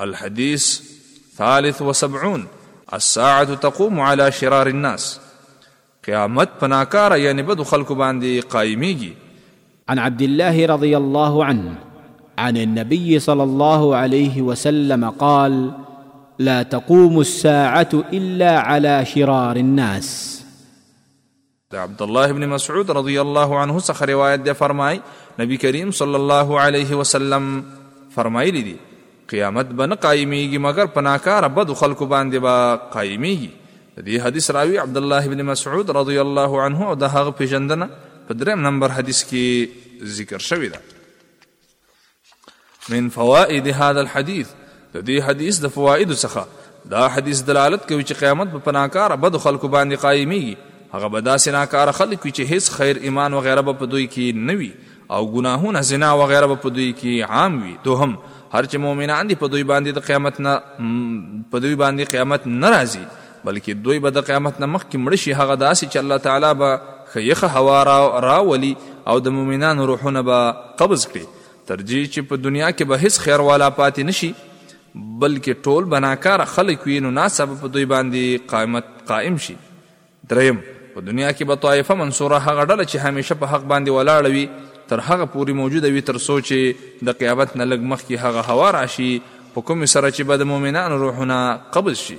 الحديث ثالث وسبعون الساعة تقوم على شرار الناس قيامت پناکار يعني بدو خلق باندي قائميگي عن عبد الله رضي الله عنه عن النبي صلى الله عليه وسلم قال لا تقوم الساعة إلا على شرار الناس د عبدالله بن مسعود رضی الله عنه څخه روایت دی فرمای نبی کریم صلی الله علیه وسلم فرمایلی دی قیامت به نه قایمیږي مګر په ناکاره بدو خلکو باندې به با قایمیږي د دې حدیث راوی عبد الله ابن مسعود رضی الله عنه او د هغه پیژندنه په دریم نمبر حدیث کې ذکر شوې ده من فوائد هذا الحديث د دې حدیث د فواید څخه دا حدیث دلالت کوي چې قیامت په پناکار بد خلکو باندې قایمي هغه به داسې ناکار خلک وي چې هیڅ خیر ایمان و غیره په دوی کې نه وي او ګناهونه زنا و غیره په دوی کې عام وي دوهم هر چې مؤمنان دي په دوی باندې د قیامت نه په دوی باندې قیامت ناراضي بلکه دوی به د قیامت نه مخکې مړه شي هغه داسې چې الله تعالی به ښه یخه هوا راولي او د مؤمنانو روحونه به قبض کړي تر دې چې په دنیا کې به هیڅ خیر والا پاتې نه شي بلکې ټول به ناکاره خلک وي نو ناڅاپه په دوی باندې قائمت قائم شي دریم په دنیا کې به طایفه منصوره هغه ډله چې همیشه په حق باندې ولاړه وي تر هغه پورې موجوده وي تر څو چې د قیامت نه لږ مخکې هغه هوا راشي په کومې سره چې به د مؤمنانو روحونه قبض شي